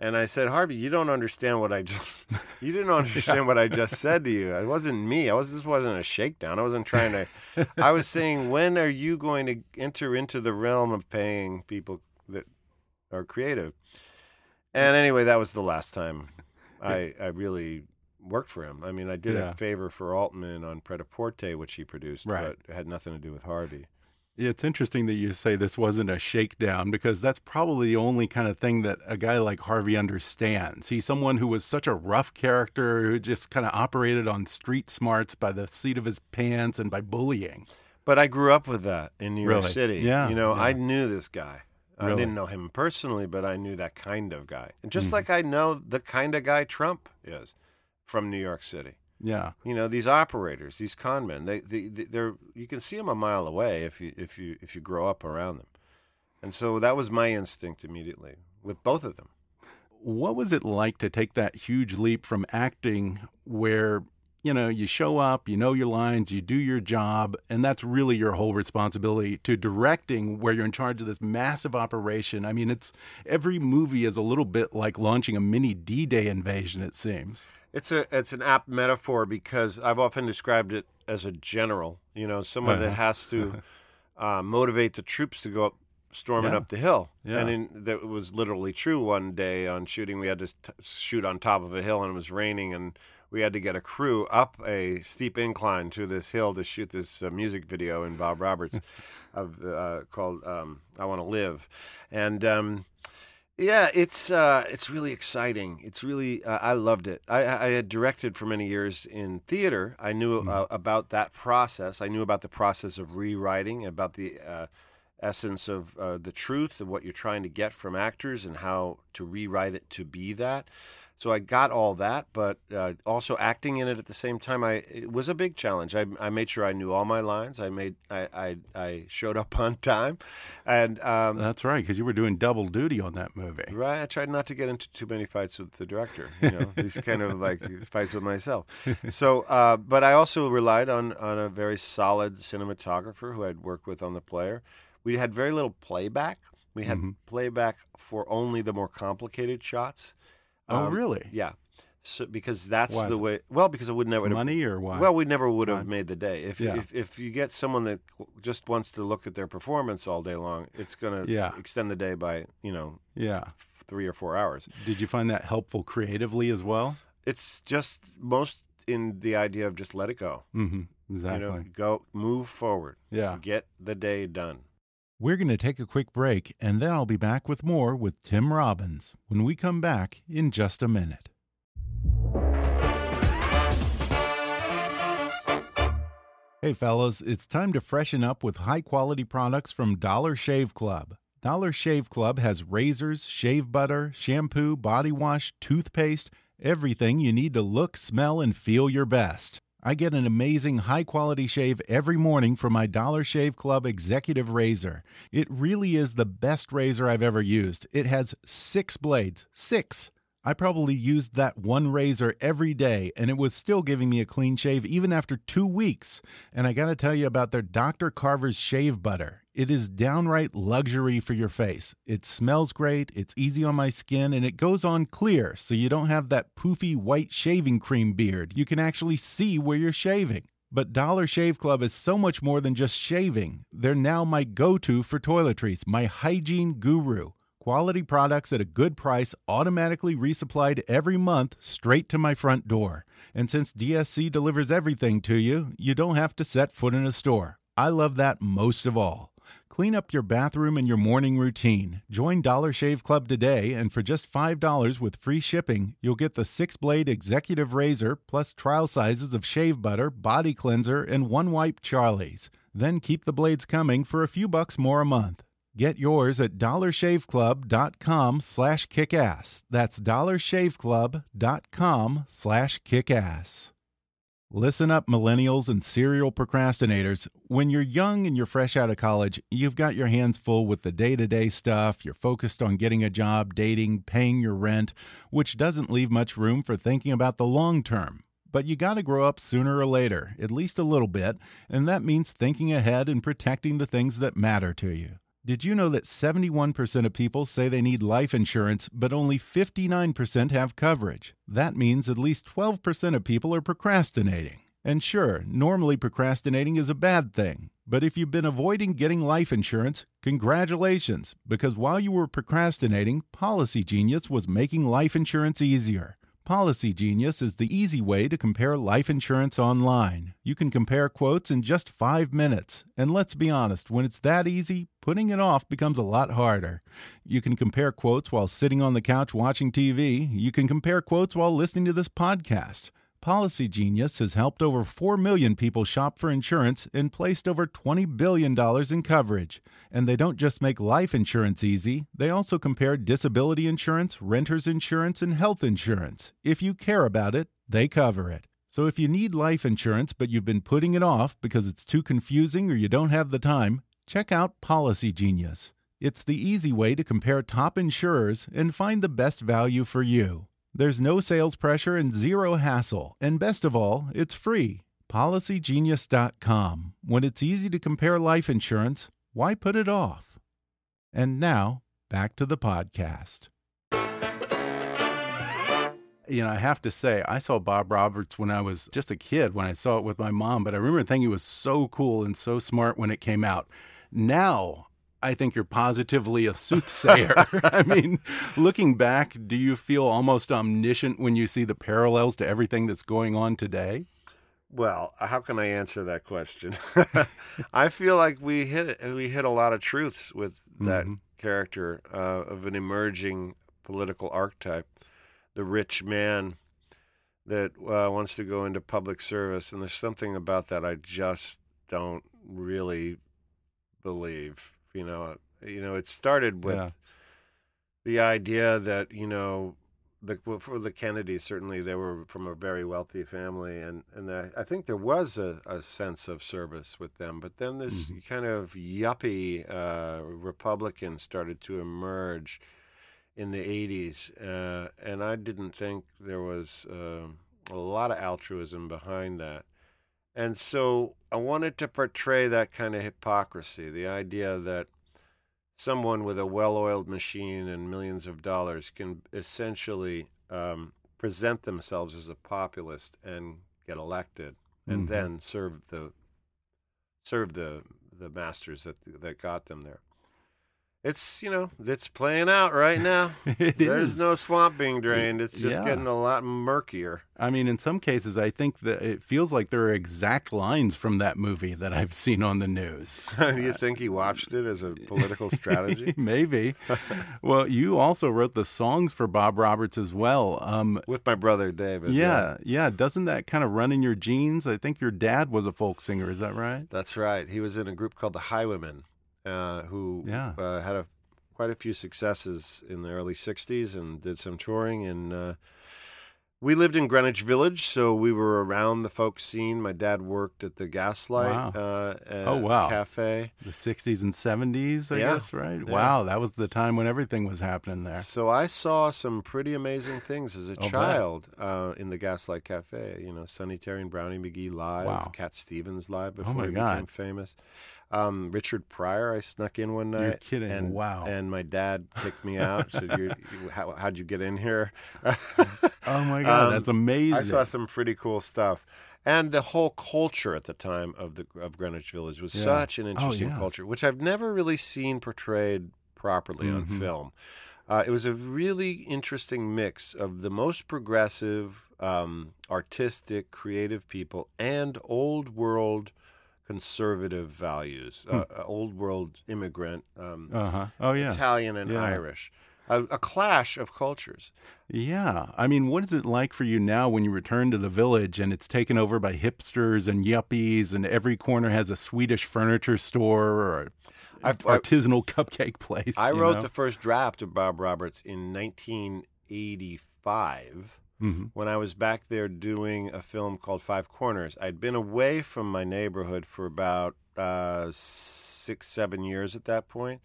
Speaker 2: And I said, Harvey, you don't understand what I just you didn't understand what I just said to you. It wasn't me. I was this wasn't a shakedown. I wasn't trying to I was saying, when are you going to enter into the realm of paying people that are creative? And anyway, that was the last time I I really worked for him. I mean, I did
Speaker 1: Yeah.
Speaker 2: a favor for Altman on Pret a Porter, which he produced,
Speaker 1: Right.
Speaker 2: but it had nothing to do with Harvey.
Speaker 1: Yeah, It's interesting that you say this wasn't a shakedown because that's probably the only kind of thing that a guy like Harvey understands. He's someone who was such a rough character who just kind of operated on street smarts by the seat of his pants and by bullying.
Speaker 2: But I grew up with that in New York
Speaker 1: Really?
Speaker 2: City.
Speaker 1: Yeah,
Speaker 2: You know,
Speaker 1: yeah.
Speaker 2: I knew this guy. I didn't know him personally, but I knew that kind of guy. And just mm-hmm. like I know the kind of guy Trump is from New York City.
Speaker 1: Yeah.
Speaker 2: You know, these operators, these con men, they, they, they- they're you can see them a mile away if you if you if you grow up around them. And so that was my instinct immediately with both of them.
Speaker 1: What was it like to take that huge leap from acting where, you know, you show up, you know your lines, you do your job, and that's really your whole responsibility to directing where you're in charge of this massive operation? I mean, it's every movie is a little bit like launching a mini D-Day invasion it seems.
Speaker 2: It's a it's an apt metaphor because I've often described it as a general. You know, someone that
Speaker 1: Uh-huh.
Speaker 2: has to uh, motivate the troops to go up storming
Speaker 1: Yeah.
Speaker 2: up the hill.
Speaker 1: Yeah.
Speaker 2: And in, that was literally true. One day on shooting, we had to t- shoot on top of a hill, and it was raining, and we had to get a crew up a steep incline to this hill to shoot this uh, music video in Bob Roberts of uh, called um, "I Want to Live," and. Um, yeah, it's uh, it's really exciting. It's really uh, I loved it. I, I had directed for many years in theater. I knew uh, about that process. I knew about the process of rewriting, about the uh, essence of uh, the truth of what you're trying to get from actors and how to rewrite it to be that. So I got all that, but uh, also acting in it at the same time. I it was a big challenge. I, I made sure I knew all my lines. I made I I, I showed up on time, and um,
Speaker 1: That's right, because you were doing double duty on that movie.
Speaker 2: Right. I tried not to get into too many fights with the director. You know, these kind of like fights with myself. So, uh, but I also relied on on a very solid cinematographer who I'd worked with on the player. We had very little playback. We had
Speaker 1: Mhm.
Speaker 2: playback for only the more complicated shots.
Speaker 1: Oh,
Speaker 2: Um,
Speaker 1: really?
Speaker 2: Yeah. So, because that's
Speaker 1: Why
Speaker 2: the way. Well, because I would never
Speaker 1: Money or why?
Speaker 2: Well, we never would have made the day. If,
Speaker 1: Yeah.
Speaker 2: if if you get someone that just wants to look at their performance all day long, it's going to
Speaker 1: Yeah.
Speaker 2: extend the day by you know
Speaker 1: yeah.
Speaker 2: three or four hours.
Speaker 1: Did you find that helpful creatively as well?
Speaker 2: It's just most in the idea of just let it go.
Speaker 1: Mm-hmm. Exactly.
Speaker 2: You know, go move forward.
Speaker 1: yeah.
Speaker 2: Get the day done.
Speaker 1: We're going to take a quick break, and then I'll be back with more with Tim Robbins when we come back in just a minute. Hey, fellas, it's time to freshen up with high quality products from Dollar Shave Club. Dollar Shave Club has razors, shave butter, shampoo, body wash, toothpaste, everything you need to look, smell, and feel your best. I get an amazing high quality shave every morning from my Dollar Shave Club Executive Razor. It really is the best razor I've ever used. It has six blades. Six! I probably used that one razor every day, and it was still giving me a clean shave even after two weeks. And I gotta tell you about their Dr. Carver's shave butter. It is downright luxury for your face. It smells great, it's easy on my skin, and it goes on clear, so you don't have that poofy white shaving cream beard. You can actually see where you're shaving. But Dollar Shave Club is so much more than just shaving. They're now my go to for toiletries, my hygiene guru. Quality products at a good price, automatically resupplied every month straight to my front door. And since DSC delivers everything to you, you don't have to set foot in a store. I love that most of all. Clean up your bathroom and your morning routine. Join Dollar Shave Club today, and for just $5 with free shipping, you'll get the six blade executive razor plus trial sizes of shave butter, body cleanser, and one wipe Charlie's. Then keep the blades coming for a few bucks more a month. Get yours at dollarshaveclub.com slash kickass. That's dollarshaveclub.com slash kickass. Listen up, millennials and serial procrastinators. When you're young and you're fresh out of college, you've got your hands full with the day to day stuff. You're focused on getting a job, dating, paying your rent, which doesn't leave much room for thinking about the long term. But you got to grow up sooner or later, at least a little bit, and that means thinking ahead and protecting the things that matter to you. Did you know that 71% of people say they need life insurance, but only 59% have coverage? That means at least 12% of people are procrastinating. And sure, normally procrastinating is a bad thing. But if you've been avoiding getting life insurance, congratulations, because while you were procrastinating, Policy Genius was making life insurance easier. Policy Genius is the easy way to compare life insurance online. You can compare quotes in just five minutes. And let's be honest, when it's that easy, putting it off becomes a lot harder. You can compare quotes while sitting on the couch watching TV. You can compare quotes while listening to this podcast. Policy Genius has helped over 4 million people shop for insurance and placed over $20 billion in coverage. And they don't just make life insurance easy, they also compare disability insurance, renter's insurance, and health insurance. If you care about it, they cover it. So if you need life insurance but you've been putting it off because it's too confusing or you don't have the time, check out Policy Genius. It's the easy way to compare top insurers and find the best value for you. There's no sales pressure and zero hassle. And best of all, it's free. PolicyGenius.com. When it's easy to compare life insurance, why put it off? And now, back to the podcast. You know, I have to say, I saw Bob Roberts when I was just a kid when I saw it with my mom, but I remember thinking it was so cool and so smart when it came out. Now, I think you're positively a soothsayer. I mean, looking back, do you feel almost omniscient when you see the parallels to everything that's going on today?
Speaker 2: Well, how can I answer that question? I feel like we hit we hit a lot of truths with that
Speaker 1: Mhm.
Speaker 2: character uh, of an emerging political archetype, the rich man that uh, wants to go into public service, and there's something about that I just don't really believe. You know, you know, it started with
Speaker 1: Yeah.
Speaker 2: the idea that you know the well, for the Kennedys certainly they were from a very wealthy family and and the, I think there was a, a sense of service with them but then this kind of yuppie uh, Republican started to emerge in the 80s uh, and I didn't think there was uh, a lot of altruism behind that and so I wanted to portray that kind of hypocrisy the idea that someone with a well-oiled machine and millions of dollars can essentially um, present themselves as a populist and get elected, and
Speaker 1: Mhm.
Speaker 2: then serve the serve the the masters that that got them there. It's you know it's playing out right now. There's
Speaker 1: is.
Speaker 2: no swamp being drained. It's just
Speaker 1: Yeah.
Speaker 2: getting a lot murkier.
Speaker 1: I mean, in some cases, I think that it feels like there are exact lines from that movie that I've seen on the news.
Speaker 2: Do you think he watched it as a political strategy?
Speaker 1: Maybe. well, you also wrote the songs for Bob Roberts as well. Um,
Speaker 2: With my brother David.
Speaker 1: yeah, yeah. Doesn't that kind of run in your genes? I think your dad was a folk singer. Is that right?
Speaker 2: That's right. He was in a group called the Highwaymen, uh, who
Speaker 1: Yeah.
Speaker 2: uh, had a, quite a few successes in the early '60s and did some touring. And uh, we lived in Greenwich Village, so we were around the folk scene. My dad worked at the Gaslight
Speaker 1: Wow.
Speaker 2: uh, uh,
Speaker 1: Oh, wow.
Speaker 2: cafe.
Speaker 1: The 60s and 70s, I
Speaker 2: Yeah.
Speaker 1: guess, right?
Speaker 2: Yeah.
Speaker 1: Wow, that was the time when everything was happening there.
Speaker 2: So I saw some pretty amazing things as a
Speaker 1: bet.
Speaker 2: child uh, in the Gaslight Cafe. You know, Sonny Terry and Brownie McGhee live,
Speaker 1: Wow. Oh
Speaker 2: Cat Stevens live before
Speaker 1: my
Speaker 2: he
Speaker 1: God.
Speaker 2: became famous. Um, Richard Pryor, I snuck in one night.
Speaker 1: You're kidding.
Speaker 2: And,
Speaker 1: Wow.
Speaker 2: And my dad kicked me out. Said, you, how, "How'd you get in here?"
Speaker 1: Oh my God,
Speaker 2: Um,
Speaker 1: that's amazing.
Speaker 2: I saw some pretty cool stuff. And the whole culture at the time of the of Greenwich Village was
Speaker 1: Yeah.
Speaker 2: such an
Speaker 1: Oh,
Speaker 2: interesting
Speaker 1: yeah.
Speaker 2: culture, which I've never really seen portrayed properly on
Speaker 1: Mhm.
Speaker 2: film. Uh, it was a really interesting mix of the most progressive, um, artistic, creative people and old world conservative values, uh, uh, old world immigrant, um,
Speaker 1: Uh huh. Oh yeah.
Speaker 2: Italian and
Speaker 1: Yeah.
Speaker 2: Irish. A, a clash of cultures.
Speaker 1: Yeah. I mean, what is it like for you now when you return to the village and it's taken over by hipsters and yuppies and every corner has a Swedish furniture store or an
Speaker 2: I've- I-
Speaker 1: artisanal cupcake place?
Speaker 2: I wrote
Speaker 1: know?
Speaker 2: the first draft of Bob Roberts in 1985
Speaker 1: Mhm.
Speaker 2: when I was back there doing a film called Five Corners. I'd been away from my neighborhood for about uh, six, seven years at that point,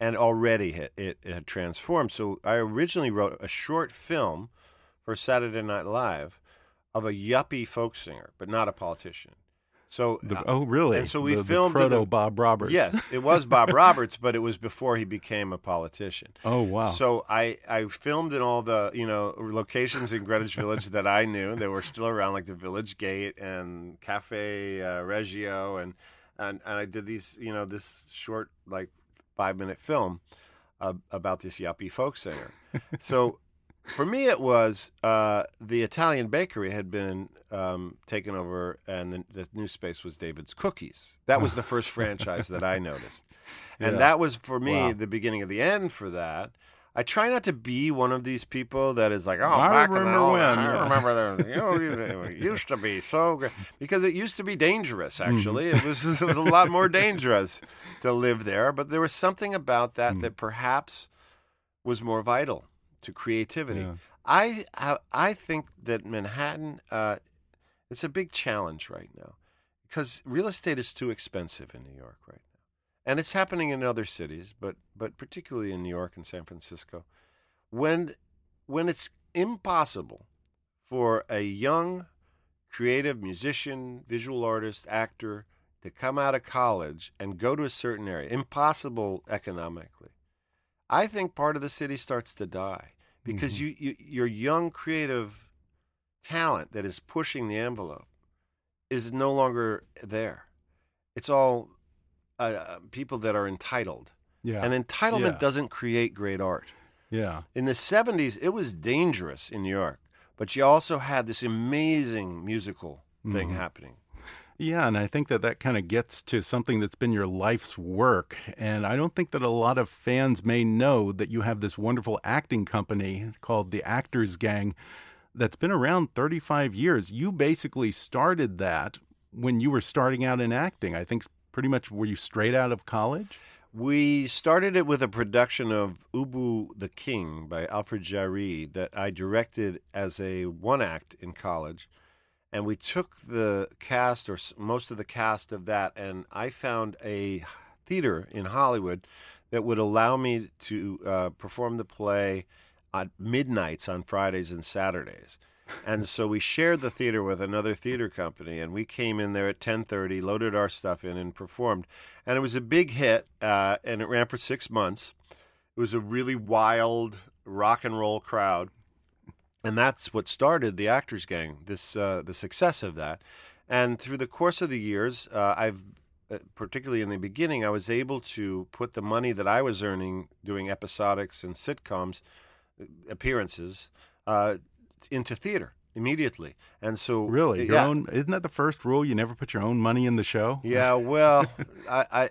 Speaker 2: and already it, it, it had transformed. So I originally wrote a short film for Saturday Night Live of a yuppie folk singer, but not a politician. So
Speaker 1: The-
Speaker 2: uh,
Speaker 1: oh, really?
Speaker 2: and so we
Speaker 1: the,
Speaker 2: filmed
Speaker 1: the proto Bob Roberts.
Speaker 2: Yes, it was Bob Roberts, but it was before he became a politician.
Speaker 1: Oh wow.
Speaker 2: So I, I filmed in all the you know locations in Greenwich Village that I knew that were still around, like the Village Gate and Cafe uh, Reggio, and, and and I did these you know this short like five minute film uh, about this yuppie folk singer. so for me, it was uh, the Italian bakery had been um, taken over, and the, the new space was David's Cookies. That was the first franchise that I noticed, and
Speaker 1: Yeah.
Speaker 2: that was for me
Speaker 1: Wow.
Speaker 2: the beginning of the end for that. I try not to be one of these people that is like, oh,
Speaker 1: I
Speaker 2: back in the
Speaker 1: remember
Speaker 2: old-
Speaker 1: when,
Speaker 2: I remember the, you know, used to be so good because it used to be dangerous.
Speaker 1: Mm-hmm.
Speaker 2: Actually, it was it was a lot more dangerous to live there. But there was something about that
Speaker 1: Mm.
Speaker 2: that perhaps was more vital to creativity.
Speaker 1: Yeah.
Speaker 2: I I, I think that Manhattan uh, it's a big challenge right now because real estate is too expensive in New York right and it's happening in other cities, but but particularly in New York and San Francisco, when when it's impossible for a young creative musician, visual artist, actor to come out of college and go to a certain area, impossible economically. I think part of the city starts to die because mm-hmm. you, you your young creative talent that is pushing the envelope is no longer there. It's all uh, people that are entitled.
Speaker 1: yeah.
Speaker 2: And entitlement
Speaker 1: Yeah.
Speaker 2: doesn't create great art.
Speaker 1: yeah.
Speaker 2: In the 70s, it was dangerous in New York, but you also had this amazing musical thing
Speaker 1: Mhm.
Speaker 2: happening.
Speaker 1: Yeah, and I think that that kind of gets to something that's been your life's work. And I don't think that a lot of fans may know that you have this wonderful acting company called the Actors Gang that's been around 35 years. You basically started that when you were starting out in acting. I think pretty much were you straight out of college?
Speaker 2: We started it with a production of Ubu the King by Alfred Jarry that I directed as a one act in college. And we took the cast, or most of the cast of that, and I found a theater in Hollywood that would allow me to uh, perform the play at midnights on Fridays and Saturdays. And so we shared the theater with another theater company, and we came in there at ten thirty, loaded our stuff in, and performed. And it was a big hit, uh, and it ran for six months. It was a really wild rock and roll crowd, and that's what started the Actors Gang. This uh, the success of that, and through the course of the years, uh, I've uh, particularly in the beginning, I was able to put the money that I was earning doing episodics and sitcoms uh, appearances uh, into theater immediately. And so,
Speaker 1: Really, your
Speaker 2: yeah,
Speaker 1: own isn't that the first rule? You never put your own money in the show.
Speaker 2: yeah, well, I, I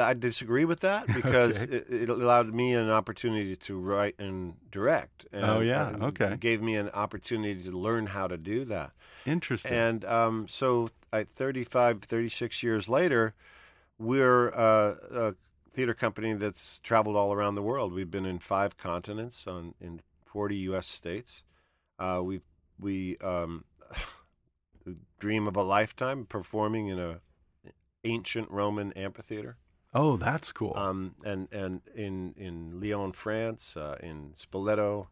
Speaker 2: I disagree with that because
Speaker 1: Okay.
Speaker 2: it, it allowed me an opportunity to write and direct. And,
Speaker 1: Oh, yeah,
Speaker 2: and
Speaker 1: okay.
Speaker 2: It gave me an opportunity to learn how to do that.
Speaker 1: Interesting.
Speaker 2: And um, so, I, 35, 36 years later, we're uh, a theater company that's traveled all around the world. We've been in five continents, on in 40 U.S. states. Uh, we we um, dream of a lifetime performing in a ancient Roman amphitheater,
Speaker 1: oh, that's cool.
Speaker 2: um, and and in in Lyon, France, uh, in Spoleto,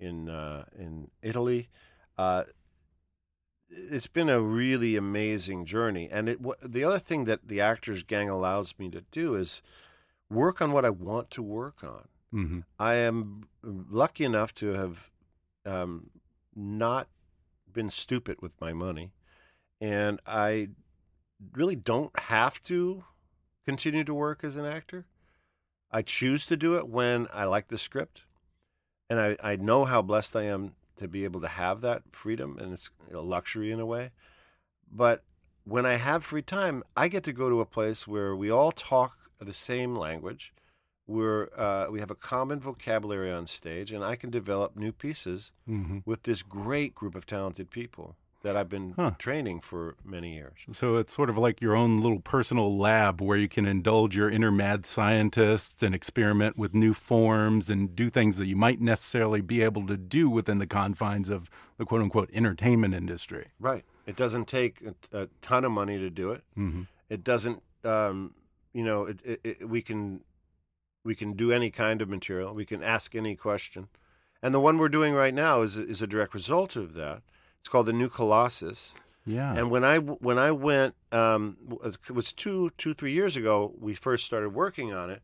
Speaker 2: in uh, in Italy. Uh, it's been a really amazing journey, and it wha- the other thing that the Actors Gang allows me to do is work on what I want to work on.
Speaker 1: hmm
Speaker 2: I am lucky enough to have um, not been stupid with my money, and I really don't have to continue to work as an actor. I choose to do it when I like the script, and I, I know how blessed I am to be able to have that freedom, and it's a luxury in a way. But when I have free time, I get to go to a place where we all talk the same language. We're uh, we have a common vocabulary on stage, and I can develop new pieces
Speaker 1: hmm
Speaker 2: with this great group of talented people that I've been
Speaker 1: Huh.
Speaker 2: training for many years.
Speaker 1: So it's sort of like your own little personal lab where you can indulge your inner mad scientists and experiment with new forms and do things that you might necessarily be able to do within the confines of the quote unquote entertainment industry.
Speaker 2: Right. It doesn't take a, a ton of money to do it.
Speaker 1: hmm
Speaker 2: It doesn't. Um, you know, it, it, it, we can we can do any kind of material. We can ask any question, and the one we're doing right now is is a direct result of that. It's called the New Colossus.
Speaker 1: Yeah.
Speaker 2: And when I when I went, um, it was two two three years ago. We first started working on it,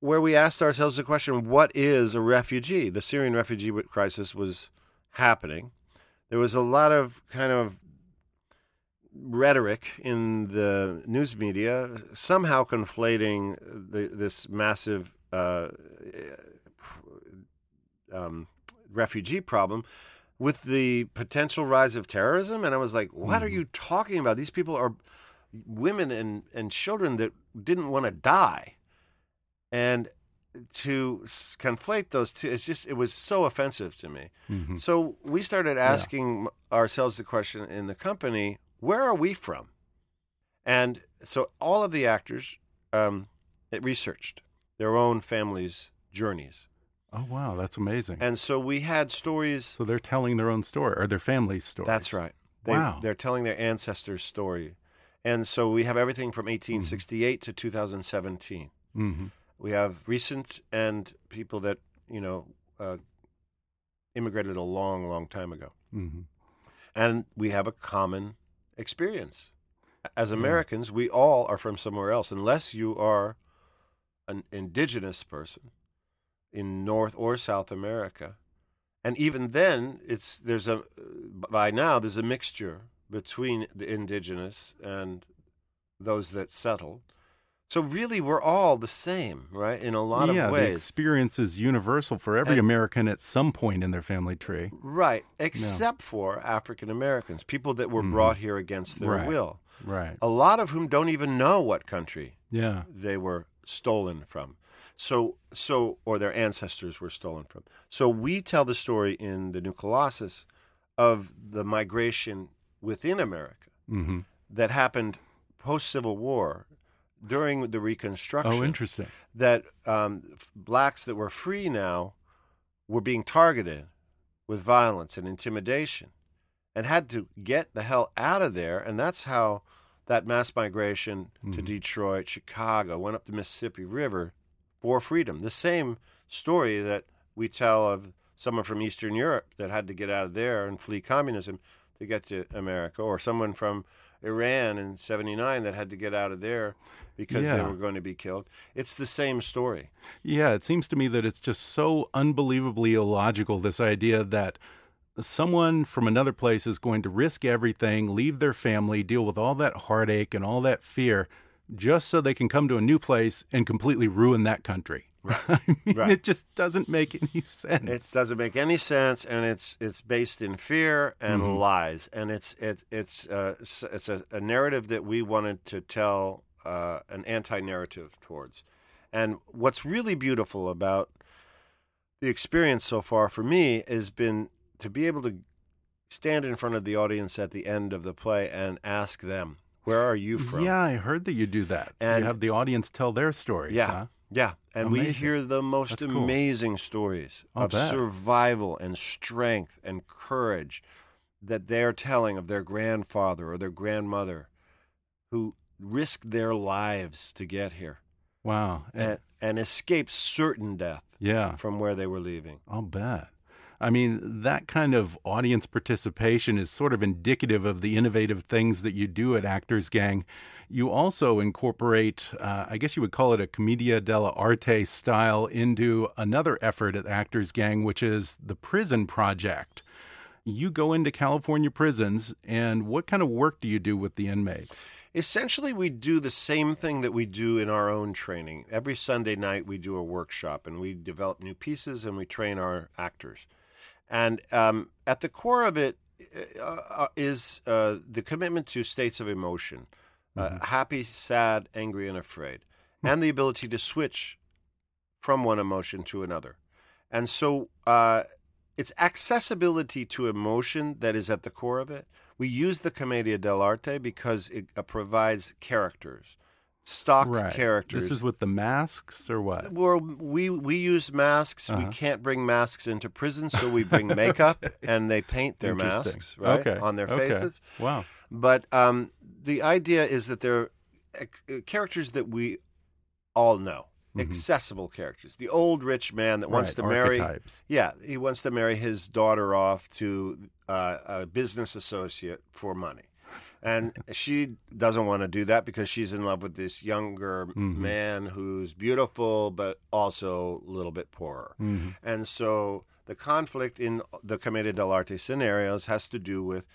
Speaker 2: where we asked ourselves the question: What is a refugee? The Syrian refugee crisis was happening. There was a lot of kind of rhetoric in the news media, somehow conflating the, this massive uh, um, refugee problem with the potential rise of terrorism. And I was like, what are you talking about? These people are women and, and children that didn't want to die. And to conflate those two, it's just, it was so offensive to me.
Speaker 1: Mhm.
Speaker 2: So we started asking ourselves the question in the company where are we from? And so all of the actors um, researched their own families' journeys.
Speaker 1: Oh wow, that's amazing.
Speaker 2: And so we had stories.
Speaker 1: so they're telling their own story or their family's story.
Speaker 2: That's right. They,
Speaker 1: Wow.
Speaker 2: They're telling their ancestors' story. And so we have everything from 1868 to 2017.
Speaker 1: hmm
Speaker 2: We have recent and people that, you know, uh, immigrated a long, long time ago.
Speaker 1: hmm
Speaker 2: And we have a common experience. As hmm. Americans, we all are from somewhere else, unless you are an indigenous person in North or South America. And even then, it's there's a by now there's a mixture between the indigenous and those that settled. So really, we're all the same, right? In a lot
Speaker 1: yeah,
Speaker 2: of
Speaker 1: the
Speaker 2: ways.
Speaker 1: experience is universal for every
Speaker 2: And-
Speaker 1: American at some point in their family tree.
Speaker 2: Right, except for African Americans, people that were
Speaker 1: Mhm.
Speaker 2: brought here against their
Speaker 1: Right.
Speaker 2: will.
Speaker 1: Right.
Speaker 2: A lot of whom don't even know what country
Speaker 1: Yeah.
Speaker 2: they were stolen from. So, so, or their ancestors were stolen from. So we tell the story in the New Colossus of the migration within America
Speaker 1: hmm
Speaker 2: that happened post Civil War during the Reconstruction
Speaker 1: Oh, interesting.
Speaker 2: that um, blacks that were free now were being targeted with violence and intimidation and had to get the hell out of there. And that's how that mass migration to
Speaker 1: Mhm.
Speaker 2: Detroit, Chicago, went up the Mississippi River for freedom. The same story that we tell of someone from Eastern Europe that had to get out of there and flee communism to get to America, or someone from Iran in '79 that had to get out of there because they were going to be killed. It's the same story.
Speaker 1: Yeah, it seems to me that it's just so unbelievably illogical this idea that someone from another place is going to risk everything, leave their family, deal with all that heartache and all that fear just so they can come to a new place and completely ruin that country. I mean,
Speaker 2: Right.
Speaker 1: It just doesn't make any sense.
Speaker 2: It doesn't make any sense, and it's it's based in fear and
Speaker 1: Mhm.
Speaker 2: lies, and it's it, it's uh, it's a, a narrative that we wanted to tell uh, an anti-narrative towards. And what's really beautiful about the experience so far for me has been to be able to stand in front of the audience at the end of the play and ask them, "Where are you from?"
Speaker 1: Yeah, I heard that you do that.
Speaker 2: And-
Speaker 1: you have the audience tell their stories.
Speaker 2: Yeah.
Speaker 1: huh?
Speaker 2: Yeah, and we hear the most
Speaker 1: That's cool.
Speaker 2: amazing stories
Speaker 1: I'll
Speaker 2: of
Speaker 1: bet.
Speaker 2: survival and strength and courage that they're telling of their grandfather or their grandmother who risked their lives to get here
Speaker 1: Wow. And-
Speaker 2: and, escaped certain death
Speaker 1: yeah.
Speaker 2: from where they were leaving.
Speaker 1: I'll bet. I mean, that kind of audience participation is sort of indicative of the innovative things that you do at Actors Gang. You also incorporate, uh, I guess you would call it a commedia dell'arte style, into another effort at Actors Gang, which is the Prison Project. You go into California prisons, and what kind of work do you do with the inmates?
Speaker 2: Essentially, we do the same thing that we do in our own training. Every Sunday night, we do a workshop and we develop new pieces and we train our actors. And um, at the core of it uh, uh, is uh, the commitment to states of emotion uh, happy, sad, angry, and afraid, and the ability to switch from one emotion to another. And so uh, it's accessibility to emotion that is at the core of it. We use the commedia dell'arte because it uh, provides characters, stock
Speaker 1: right.
Speaker 2: characters.
Speaker 1: This is with the masks, or what?
Speaker 2: Well, we we use masks.
Speaker 1: Uh-huh.
Speaker 2: We can't bring masks into prison, so we bring makeup, and they paint their masks right
Speaker 1: okay.
Speaker 2: on their faces. okay.
Speaker 1: Wow.
Speaker 2: But um, the idea is that they're uh, characters that we all know,
Speaker 1: Mhm.
Speaker 2: accessible characters. The old rich man that wants
Speaker 1: Right,
Speaker 2: to marry.
Speaker 1: archetypes.
Speaker 2: Yeah, he wants to marry his daughter off to uh, a business associate for money. And she doesn't want to do that because she's in love with this younger
Speaker 1: Mhm.
Speaker 2: man who's beautiful but also a little bit poorer.
Speaker 1: Mhm.
Speaker 2: And so the conflict in the Commedia dell'arte scenarios has to do with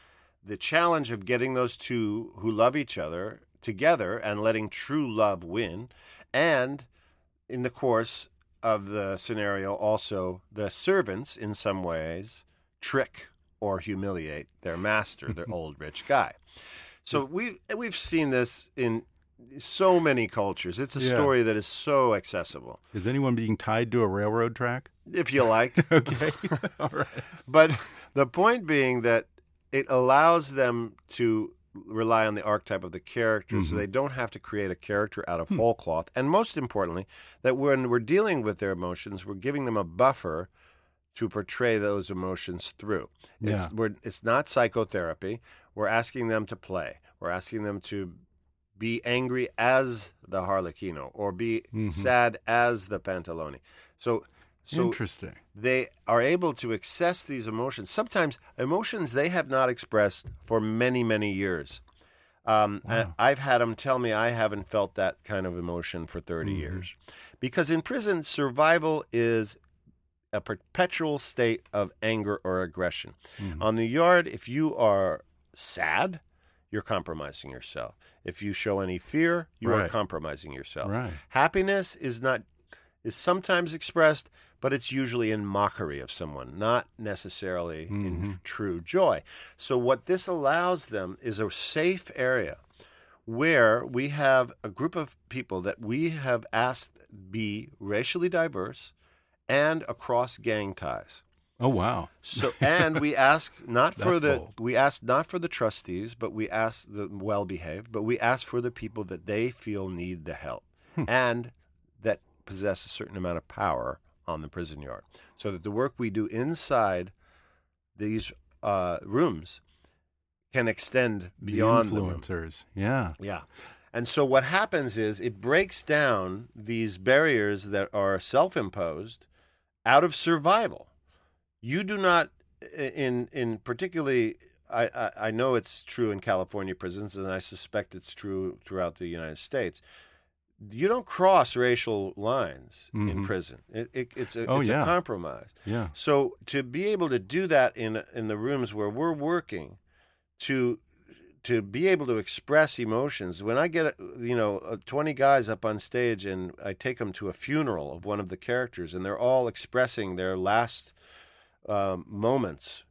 Speaker 2: the challenge of getting those two who love each other together and letting true love win. And in the course of the scenario, also the servants, in some ways, trick or humiliate their master, their old rich guy. So we we've seen this in so many cultures. It's a
Speaker 1: Yeah.
Speaker 2: story that is so accessible,
Speaker 1: Is anyone being tied to a railroad track?
Speaker 2: if you like.
Speaker 1: Okay. All right.
Speaker 2: But the point being that it allows them to rely on the archetype of the character so
Speaker 1: Mhm.
Speaker 2: they don't have to create a character out of whole cloth. And most importantly, that when we're dealing with their emotions, we're giving them a buffer to portray those emotions through. It's,
Speaker 1: Yeah.
Speaker 2: we're, it's not psychotherapy. We're asking them to play. We're asking them to be angry as the Harlequino or be
Speaker 1: Mhm.
Speaker 2: sad as the Pantalone. So, so
Speaker 1: Interesting.
Speaker 2: they are able to access these emotions. Sometimes emotions they have not expressed for many, many years. Um,
Speaker 1: Wow.
Speaker 2: I, have had them tell me I haven't felt that kind of emotion for 30
Speaker 1: Mhm.
Speaker 2: years. Because in prison, survival is a perpetual state of anger or aggression.
Speaker 1: Mhm.
Speaker 2: On the yard, if you are sad, you're compromising yourself. If you show any fear, you are compromising yourself.
Speaker 1: Right.
Speaker 2: Happiness is not is sometimes expressed, but it's usually in mockery of someone, not necessarily in
Speaker 1: Mhm.
Speaker 2: true joy. So what this allows them is a safe area where we have a group of people that we have asked be racially diverse and across gang ties.
Speaker 1: Oh wow.
Speaker 2: So and we ask not for the
Speaker 1: bold.
Speaker 2: we ask not for the trustees, but we ask the well behaved, but we ask for the people that they feel need the help
Speaker 1: Hmm.
Speaker 2: and that possess a certain amount of power on the prison yard. So that the work we do inside these uh, rooms can extend
Speaker 1: The
Speaker 2: beyond the room.
Speaker 1: influencers. Yeah.
Speaker 2: Yeah. And so what happens is it breaks down these barriers that are self-imposed out of survival. You do not in in particularly I, I I know it's true in California prisons, and I suspect it's true throughout the United States. You don't cross racial lines in
Speaker 1: Mhm.
Speaker 2: prison. It, it, it's a,
Speaker 1: Oh,
Speaker 2: it's
Speaker 1: yeah.
Speaker 2: a compromise.
Speaker 1: Yeah.
Speaker 2: So to be able to do that in in the rooms where we're working, to to be able to express emotions. When I get you know uh, twenty guys up on stage and I take them to a funeral of one of the characters, and they're all expressing their last um, moments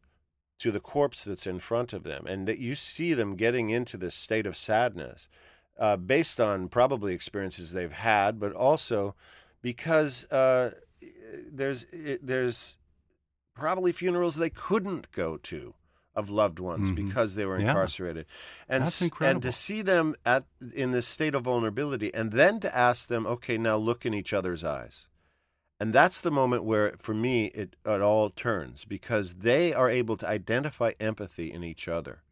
Speaker 2: to the corpse that's in front of them, and that you see them getting into this state of sadness, uh, based on probably experiences they've had, but also because uh, there's it, there's probably funerals they couldn't go to of loved ones
Speaker 1: Mhm.
Speaker 2: because they were
Speaker 1: Yeah.
Speaker 2: incarcerated, and and to see them at in this state of vulnerability, and then to ask them, okay, now look in each other's eyes. And that's the moment where, for me, it, it all turns because they are able to identify empathy in each other.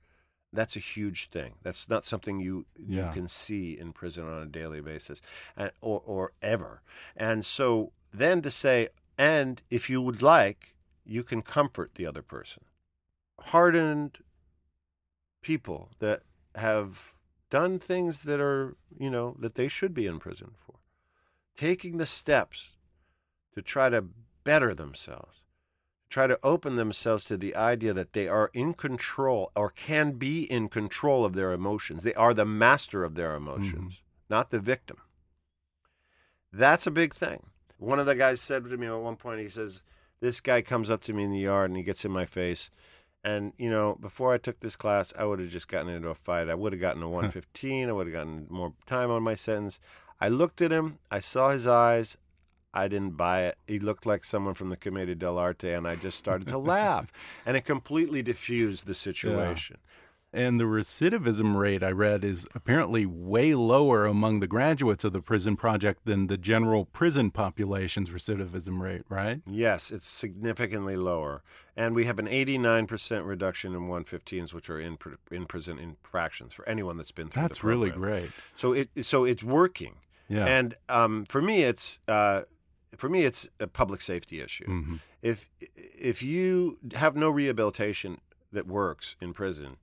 Speaker 2: That's a huge thing. That's not something you
Speaker 1: Yeah.
Speaker 2: you can see in prison on a daily basis, and, or or ever. And so then to say, and if you would like, you can comfort the other person. Hardened people that have done things that are, you know, that they should be in prison for, taking the steps to try to better themselves, try to open themselves to the idea that they are in control or can be in control of their emotions. They are the master of their emotions, mm-hmm. not the victim. That's a big thing. One of the guys said to me at one point, he says, This guy comes up to me in the yard and he gets in my face. And, you know, before I took this class, I would have just gotten into a fight. I would have gotten a 115. I would have gotten more time on my sentence. I looked at him. I saw his eyes. I didn't buy it. He looked like someone from the Commedia dell'arte, and I just started to laugh. And it completely diffused the situation.
Speaker 1: And the recidivism rate I read is apparently way lower among the graduates of the prison project than the general prison population's recidivism rate, right?
Speaker 2: Yes, it's significantly lower. And we have an 89% reduction in 115s, which are in, in prison infractions for anyone that's been through
Speaker 1: That's really great.
Speaker 2: So it so it's working.
Speaker 1: Yeah.
Speaker 2: And um, for me, it's uh, for me, it's a public safety issue.
Speaker 1: Mhm.
Speaker 2: If if you have no rehabilitation that works in prison,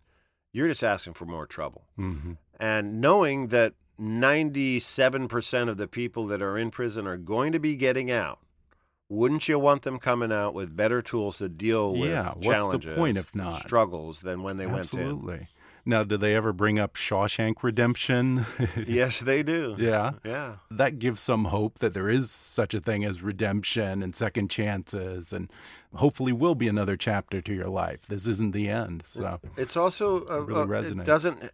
Speaker 2: you're just asking for more trouble.
Speaker 1: Mhm.
Speaker 2: And knowing that 97% of the people that are in prison are going to be getting out, wouldn't you want them coming out with better tools to deal with
Speaker 1: Yeah, what's the
Speaker 2: challenges,
Speaker 1: point if not?
Speaker 2: struggles than when they went in?
Speaker 1: Absolutely. Now, do they ever bring up Shawshank Redemption?
Speaker 2: Yes, they do.
Speaker 1: yeah.
Speaker 2: Yeah.
Speaker 1: That gives some hope that there is such a thing as redemption and second chances, and hopefully will be another chapter to your life. This isn't the end. So,
Speaker 2: It's also uh,
Speaker 1: really
Speaker 2: uh,
Speaker 1: resonates.
Speaker 2: It doesn't. uh,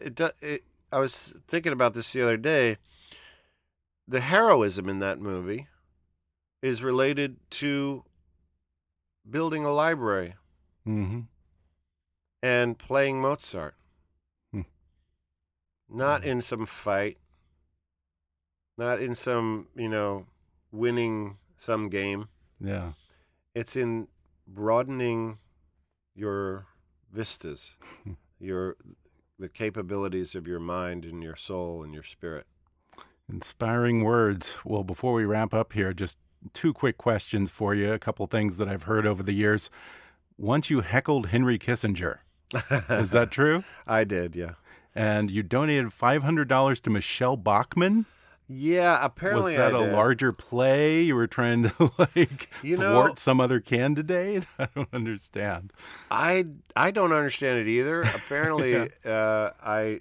Speaker 2: It, do, it. I was thinking about this the other day. The heroism in that movie is related to building a library
Speaker 1: hmm
Speaker 2: and playing Mozart.
Speaker 1: Hmm.
Speaker 2: Not in some fight. Not in some you know winning some game.
Speaker 1: yeah.
Speaker 2: It's in broadening your vistas, your the capabilities of your mind and your soul and your spirit.
Speaker 1: Inspiring words. Well, before we wrap up here, just two quick questions for you. A couple things that I've heard over the years. Once you heckled Henry Kissinger. Is that true?
Speaker 2: I did, yeah.
Speaker 1: And you donated $500 to Michele Bachmann?
Speaker 2: Yeah, apparently Was
Speaker 1: that
Speaker 2: I
Speaker 1: a
Speaker 2: did.
Speaker 1: larger play? You were trying to like
Speaker 2: You
Speaker 1: thwart
Speaker 2: know-
Speaker 1: some other candidate? I don't understand.
Speaker 2: I I don't understand it either. Apparently, uh, I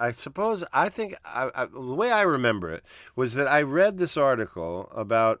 Speaker 2: I suppose I think I, I, the way I remember it was that I read this article about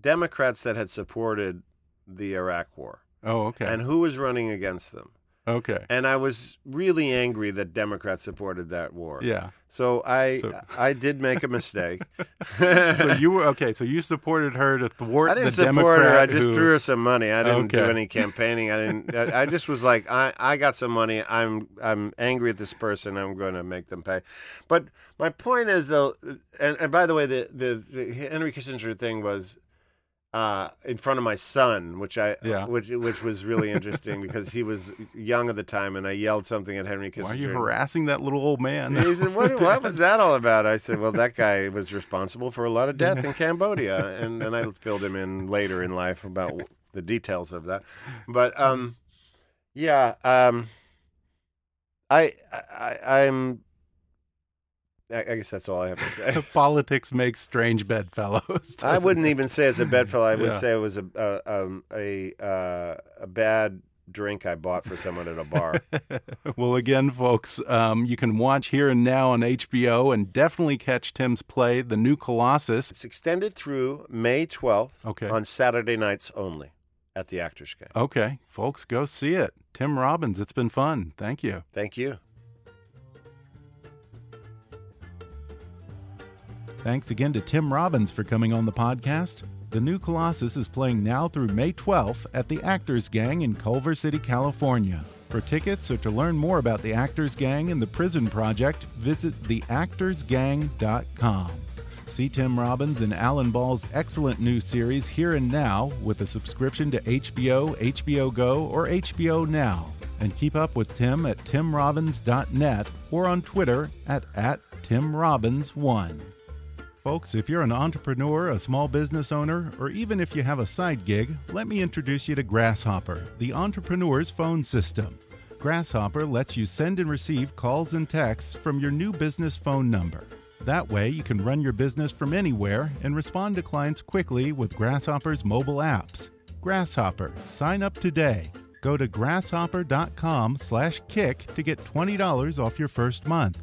Speaker 2: Democrats that had supported the Iraq War
Speaker 1: Oh, okay.
Speaker 2: and who was running against them.
Speaker 1: Okay.
Speaker 2: And I was really angry that Democrats supported that war.
Speaker 1: Yeah.
Speaker 2: So I
Speaker 1: So-
Speaker 2: I did make a mistake.
Speaker 1: So you were okay. So you supported her to thwart
Speaker 2: I didn't support
Speaker 1: Democrat
Speaker 2: her. I just
Speaker 1: who-
Speaker 2: threw her some money. I didn't do any campaigning. I didn't. I, I just was like, I, I got some money. I'm I'm angry at this person. I'm going to make them pay. But my point is though, and, and by the way, the, the the Henry Kissinger thing was. Uh, in front of my son, which I,
Speaker 1: Yeah.
Speaker 2: which which was really interesting because he was young at the time, and I yelled something at Henry Kissinger.
Speaker 1: Why are you harassing that little old man?
Speaker 2: He said, what, what was that all about? I said, well, that guy was responsible for a lot of death in Cambodia. And then I filled him in later in life about the details of that. But um, Yeah, um, I, I, I'm. I guess that's all I have to say.
Speaker 1: Politics makes strange bedfellows.
Speaker 2: I wouldn't
Speaker 1: it?
Speaker 2: even say it's a bedfellow. I would
Speaker 1: Yeah.
Speaker 2: say it was a a um, a, uh, a bad drink I bought for someone at a bar.
Speaker 1: well, again, folks, um, you can watch Here and Now on HBO and definitely catch Tim's play, The New Colossus.
Speaker 2: it's extended through May 12th
Speaker 1: Okay.
Speaker 2: on Saturday nights only at the Actors Gang.
Speaker 1: Okay, folks, go see it. Tim Robbins, it's been fun. Thank you.
Speaker 2: Thank you.
Speaker 1: Thanks again to Tim Robbins for coming on the podcast. The New Colossus is playing now through May 12th at the Actors Gang in Culver City, California. For tickets or to learn more about the Actors Gang and the Prison Project, visit theactorsgang.com. See Tim Robbins and Alan Ball's excellent new series Here and Now with a subscription to HBO, HBO Go, or HBO Now. And keep up with Tim at timrobbins.net or on Twitter at, at timrobbins1. Folks, if you're an entrepreneur, a small business owner, or even if you have a side gig, let me introduce you to Grasshopper, the entrepreneur's phone system. Grasshopper lets you send and receive calls and texts from your new business phone number. That way, you can run your business from anywhere and respond to clients quickly with Grasshopper's mobile apps. Grasshopper, sign up today. Go to grasshopper.com/kick to get $20 off your first month.